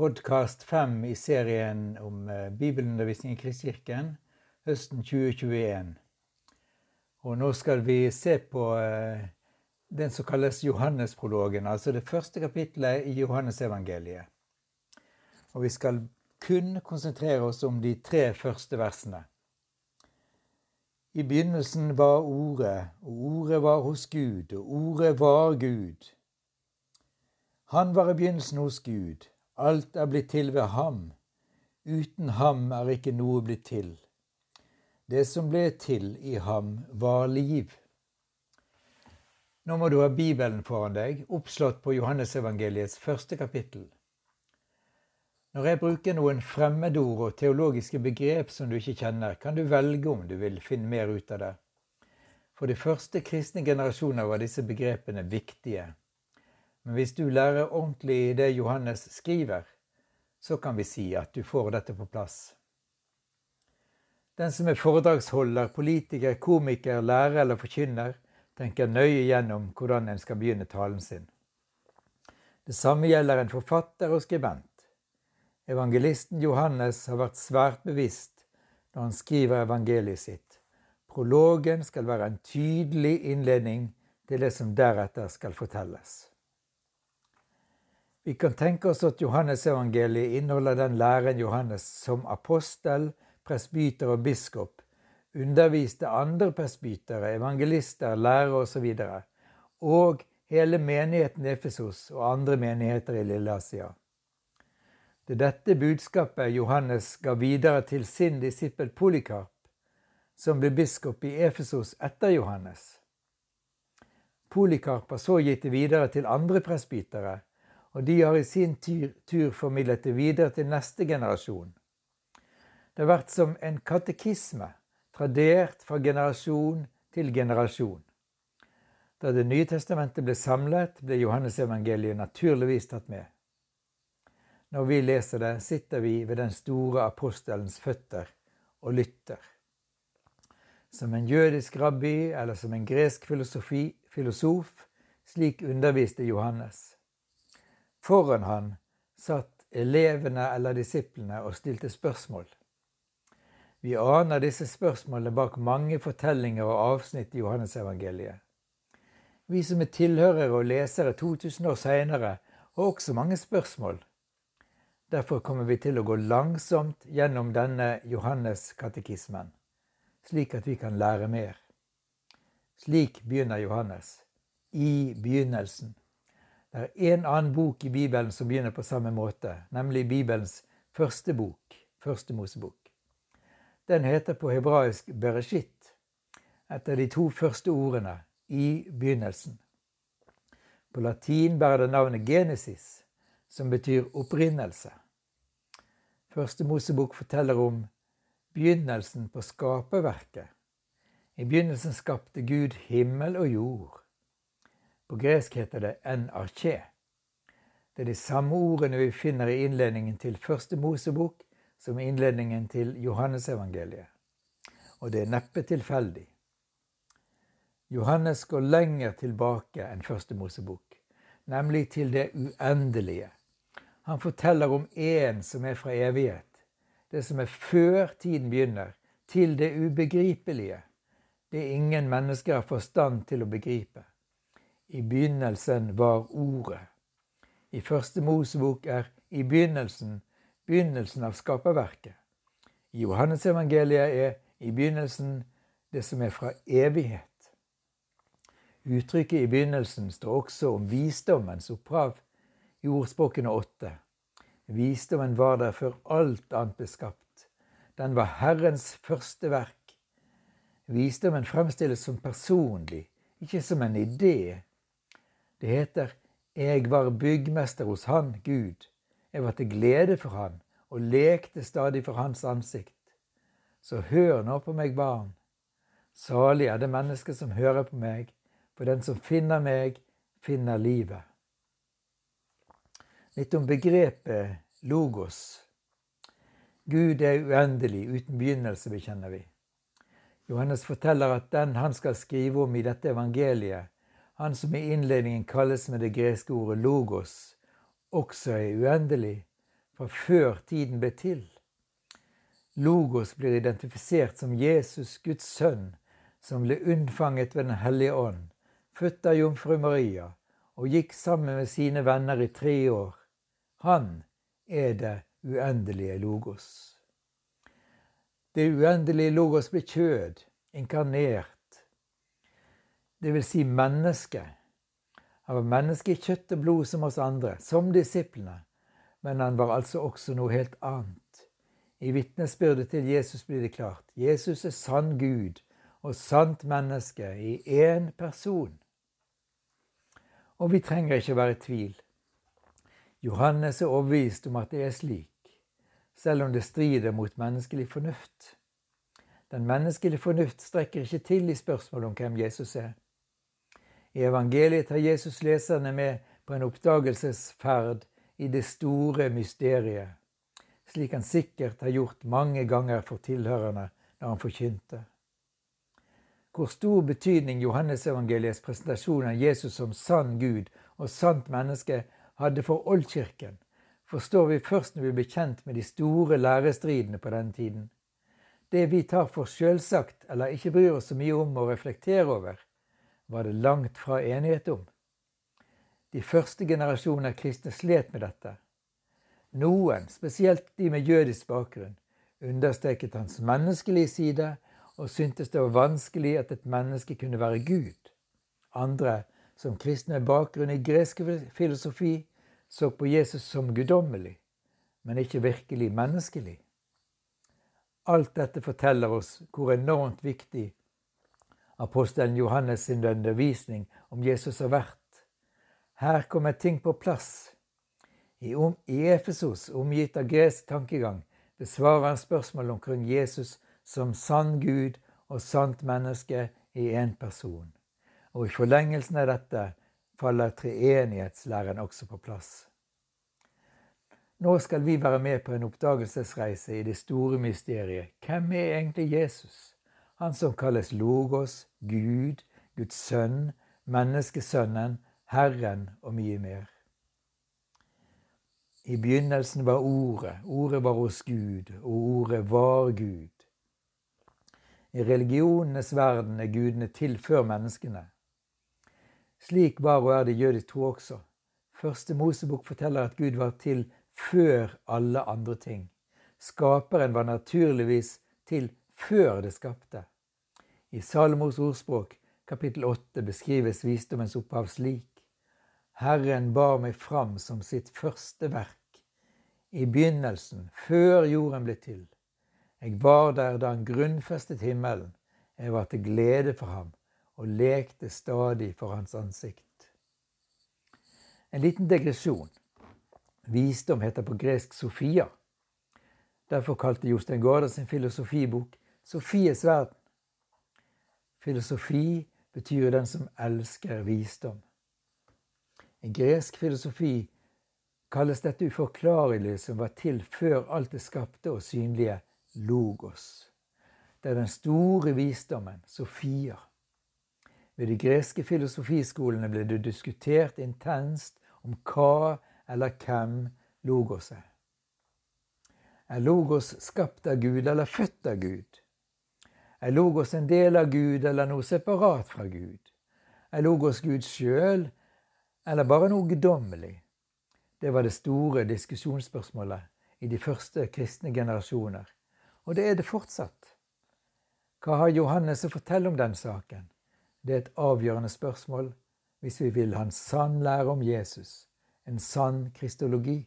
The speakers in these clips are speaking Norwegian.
podkast fem i serien om eh, bibelundervisning i Kristkirken høsten 2021. Og nå skal vi se på eh, den som kalles Johannesprologen, altså det første kapittelet i Johannesevangeliet. Og vi skal kun konsentrere oss om de tre første versene. I begynnelsen var Ordet, og Ordet var hos Gud, og Ordet var Gud. Han var i begynnelsen hos Gud. Alt er blitt til ved ham. Uten ham er ikke noe blitt til. Det som ble til i ham, var liv. Nå må du ha Bibelen foran deg, oppslått på Johannesevangeliets første kapittel. Når jeg bruker noen fremmedord og teologiske begrep som du ikke kjenner, kan du velge om du vil finne mer ut av det. For de første kristne generasjoner var disse begrepene viktige. Men hvis du lærer ordentlig det Johannes skriver, så kan vi si at du får dette på plass. Den som er foredragsholder, politiker, komiker, lærer eller forkynner, tenker nøye gjennom hvordan en skal begynne talen sin. Det samme gjelder en forfatter og skribent. Evangelisten Johannes har vært svært bevisst når han skriver evangeliet sitt. Prologen skal være en tydelig innledning til det som deretter skal fortelles. Vi kan tenke oss at Johannesevangeliet inneholder den læren Johannes som apostel, presbyter og biskop underviste andre presbytere, evangelister, lærere osv. Og, og hele menigheten Efesos og andre menigheter i Lilleasia. Det er dette budskapet Johannes ga videre til sin disippel Polikarp, som ble biskop i Efesos etter Johannes. Polikarp har så gitt det videre til andre presbytere, og de har i sin tur formidlet det videre til neste generasjon. Det har vært som en katekisme, tradert fra generasjon til generasjon. Da Det nye testamentet ble samlet, ble Johannesevangeliet naturligvis tatt med. Når vi leser det, sitter vi ved den store apostelens føtter og lytter. Som en jødisk rabbi eller som en gresk filosofi, filosof, slik underviste Johannes. Foran han satt elevene eller disiplene og stilte spørsmål. Vi aner disse spørsmålene bak mange fortellinger og avsnitt i Johannesevangeliet. Vi som er tilhørere og lesere 2000 år seinere, har også mange spørsmål. Derfor kommer vi til å gå langsomt gjennom denne Johannes-katekismen, slik at vi kan lære mer. Slik begynner Johannes. I begynnelsen. Det er en annen bok i Bibelen som begynner på samme måte, nemlig Bibelens første bok, Første Mosebok. Den heter på hebraisk Bereshit, etter de to første ordene i begynnelsen. På latin bærer det navnet Genesis, som betyr opprinnelse. Første Mosebok forteller om begynnelsen på skaperverket. I begynnelsen skapte Gud himmel og jord. På gresk heter det en arché. Det er de samme ordene vi finner i innledningen til første Mosebok som i innledningen til Johannesevangeliet. Og det er neppe tilfeldig. Johannes går lenger tilbake enn første Mosebok, nemlig til det uendelige. Han forteller om én som er fra evighet, det som er før tiden begynner, til det ubegripelige, det ingen mennesker har forstand til å begripe. I begynnelsen var Ordet. I første Mosebok er i begynnelsen begynnelsen av skaperverket. I Johannesevangeliet er i begynnelsen det som er fra evighet. Uttrykket 'i begynnelsen' står også om visdommens opphav i ordspråkene åtte. Visdommen var der før alt annet ble skapt. Den var Herrens første verk. Visdommen fremstilles som personlig, ikke som en idé det heter Jeg var byggmester hos Han, Gud. Jeg var til glede for Han og lekte stadig for Hans ansikt. Så hør nå på meg, barn. Salig er det mennesket som hører på meg, for den som finner meg, finner livet. Litt om begrepet logos. Gud er uendelig, uten begynnelse, bekjenner vi. Johannes forteller at den han skal skrive om i dette evangeliet, han som i innledningen kalles med det greske ordet logos, også er uendelig, fra før tiden ble til. Logos blir identifisert som Jesus, Guds sønn, som ble unnfanget ved Den hellige ånd, født av jomfru Maria, og gikk sammen med sine venner i tre år. Han er det uendelige Logos. Det uendelige Logos ble kjød, inkarnert, det vil si menneske. Han var menneske i kjøtt og blod som oss andre, som disiplene, men han var altså også noe helt annet. I vitnesbyrdet til Jesus blir det klart Jesus er sann Gud og sant menneske i én person. Og vi trenger ikke å være i tvil. Johannes er overbevist om at det er slik, selv om det strider mot menneskelig fornuft. Den menneskelige fornuft strekker ikke til i spørsmålet om hvem Jesus er. I evangeliet tar Jesus leserne med på en oppdagelsesferd i det store mysteriet, slik han sikkert har gjort mange ganger for tilhørerne når han forkynte. Hvor stor betydning Johannesevangeliets presentasjon av Jesus som sann Gud og sant menneske hadde for Oldkirken, forstår vi først når vi blir kjent med de store lærestridene på den tiden. Det vi tar for selvsagt eller ikke bryr oss så mye om å reflektere over, var det langt fra enighet om. De første generasjoner kristne slet med dette. Noen, spesielt de med jødisk bakgrunn, understreket hans menneskelige side og syntes det var vanskelig at et menneske kunne være Gud. Andre, som kristne med bakgrunn i gresk filosofi, så på Jesus som guddommelig, men ikke virkelig menneskelig. Alt dette forteller oss hvor enormt viktig apostelen Johannes sin undervisning om Jesus har vært her kommer ting på plass. I, om, I Efesos, omgitt av gresk tankegang, besvarer han spørsmål omkring Jesus som sann Gud og sant menneske i én person. Og i forlengelsen av dette faller treenighetslæren også på plass. Nå skal vi være med på en oppdagelsesreise i det store mysteriet. Hvem er egentlig Jesus? Han som kalles Logos, Gud, Guds sønn, menneskesønnen Herren og mye mer. I begynnelsen var Ordet, Ordet var hos Gud, og Ordet var Gud. I religionenes verden er gudene til før menneskene. Slik var og er det jødisk tro også. Første Mosebok forteller at Gud var til før alle andre ting. Skaperen var naturligvis til før det skapte. I Salmos ordspråk kapittel 8 beskrives visdommens opphav slik. Herren bar meg fram som sitt første verk, i begynnelsen, før jorden ble til. Jeg var der da han grunnfestet himmelen. Jeg var til glede for ham og lekte stadig for hans ansikt. En liten degresjon. Visdom heter på gresk Sofia. Derfor kalte Jostein Gaarder sin filosofibok Sofies verden. Filosofi betyr den som elsker visdom. I gresk filosofi kalles dette uforklarlige som var til før alt det skapte og synlige, logos. Det er den store visdommen, Sofia. Ved de greske filosofiskolene ble det diskutert intenst om hva eller hvem logos er. Er logos skapt av Gud eller født av Gud? Er logos en del av Gud eller noe separat fra Gud? Er logos Gud sjøl eller bare noe guddommelig? Det var det store diskusjonsspørsmålet i de første kristne generasjoner, og det er det fortsatt. Hva har Johannes å fortelle om den saken? Det er et avgjørende spørsmål hvis vi vil ha en sann lære om Jesus, en sann kristologi.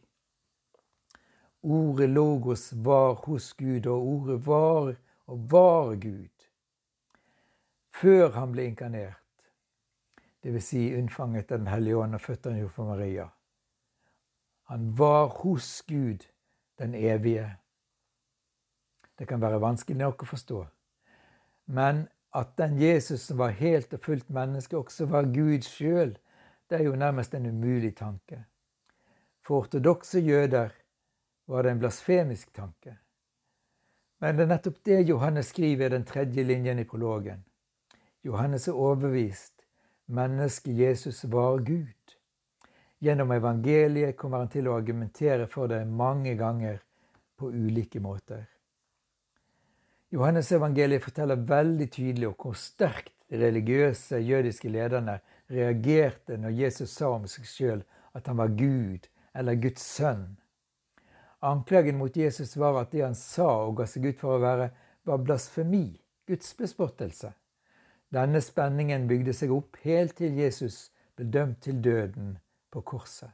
Ordet logos var hos Gud, og ordet var og var Gud. Før han ble inkarnert dvs. Si unnfanget av Den hellige ånd og født av jomfru Maria. Han var hos Gud, den evige. Det kan være vanskelig nok å forstå. Men at den Jesus som var helt og fullt menneske, også var Gud sjøl, det er jo nærmest en umulig tanke. For ortodokse jøder var det en blasfemisk tanke. Men det er nettopp det Johannes skriver i den tredje linjen i prologen. Johannes er overbevist Mennesket Jesus var Gud. Gjennom evangeliet kommer han til å argumentere for det mange ganger på ulike måter. Johannes evangeliet forteller veldig tydelig om hvor sterkt de religiøse jødiske lederne reagerte når Jesus sa om seg sjøl at han var Gud eller Guds sønn. Anklagen mot Jesus var at det han sa og ga seg ut for å være, var blasfemi, gudsbespottelse. Denne spenningen bygde seg opp helt til Jesus ble dømt til døden på korset.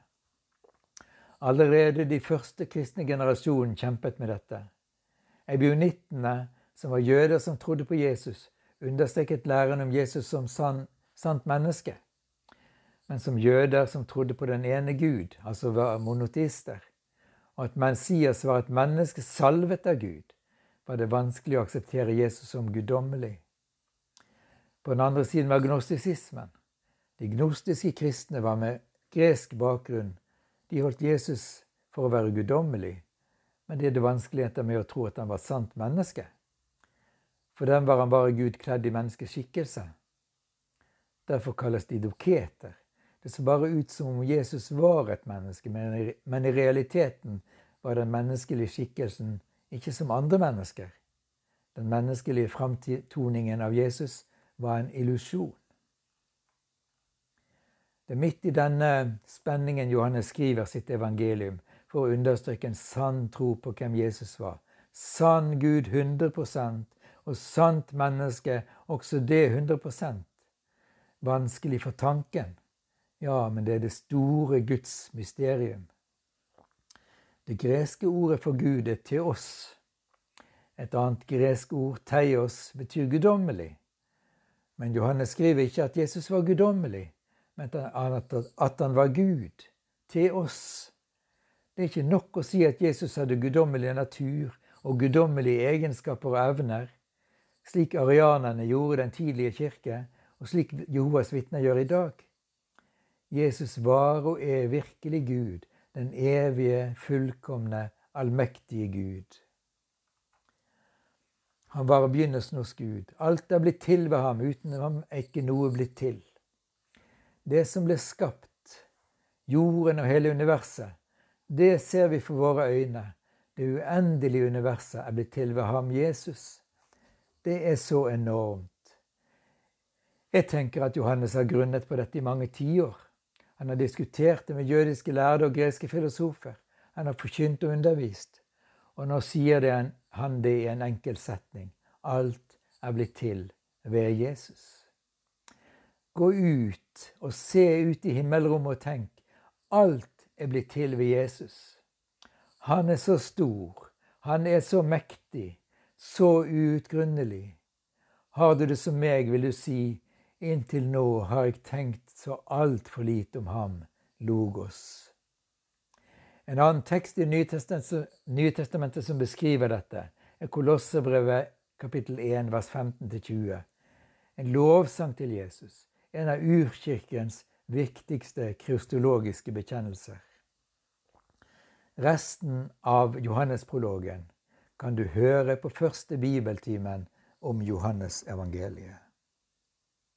Allerede de første kristne generasjonen kjempet med dette. Ebionittene, som var jøder som trodde på Jesus, understreket læren om Jesus som sann, sant menneske. Men som jøder som trodde på den ene Gud, altså var monoteister, og at Messias var et menneske salvet av Gud, var det vanskelig å akseptere Jesus som guddommelig. På den andre siden var gnostisismen. De gnostiske kristne var med gresk bakgrunn. De holdt Jesus for å være guddommelig, men de hadde vanskeligheter med å tro at han var sant menneske. For dem var han bare Gud kledd i menneskeskikkelse. Derfor kalles de doketer. Det så bare ut som om Jesus var et menneske, men i realiteten var den menneskelige skikkelsen ikke som andre mennesker. Den menneskelige framtoningen av Jesus var en illusjon. Det er midt i denne spenningen Johannes skriver sitt evangelium for å understreke en sann tro på hvem Jesus var. Sann Gud 100% og sant menneske, også det 100% Vanskelig for tanken. Ja, men det er det store Guds mysterium. Det greske ordet for Gud er til oss. Et annet gresk ord, teios, betyr guddommelig. Men Johannes skriver ikke at Jesus var guddommelig men at han var Gud til oss. Det er ikke nok å si at Jesus hadde guddommelig natur og guddommelige egenskaper og evner, slik arianerne gjorde den tidlige kirke, og slik Jehovas vitner gjør i dag. Jesus var og er virkelig Gud, den evige, fullkomne, allmektige Gud. Han var begynnelsen hos Gud. Alt er blitt til ved ham. Uten ham er ikke noe blitt til. Det som ble skapt, jorden og hele universet, det ser vi for våre øyne. Det uendelige universet er blitt til ved ham Jesus. Det er så enormt. Jeg tenker at Johannes har grunnet på dette i mange tiår. Han har diskutert det med jødiske lærde og greske filosofer. Han har forkynt og undervist. Og nå sier det han det i en enkel setning. Alt er blitt til ved Jesus. Gå ut og se ut i himmelrommet og tenk. Alt er blitt til ved Jesus. Han er så stor. Han er så mektig. Så uutgrunnelig. Har du det som meg, vil du si, inntil nå har jeg tenkt så altfor lite om ham, Logos. En annen tekst i Nytestamentet som beskriver dette, er Kolosserbrevet kapittel 1, vers 15-20. En lovsang til Jesus en av urkirkens viktigste kristologiske bekjennelser. Resten av Johannesprologen kan du høre på første bibeltimen om Johannes evangeliet.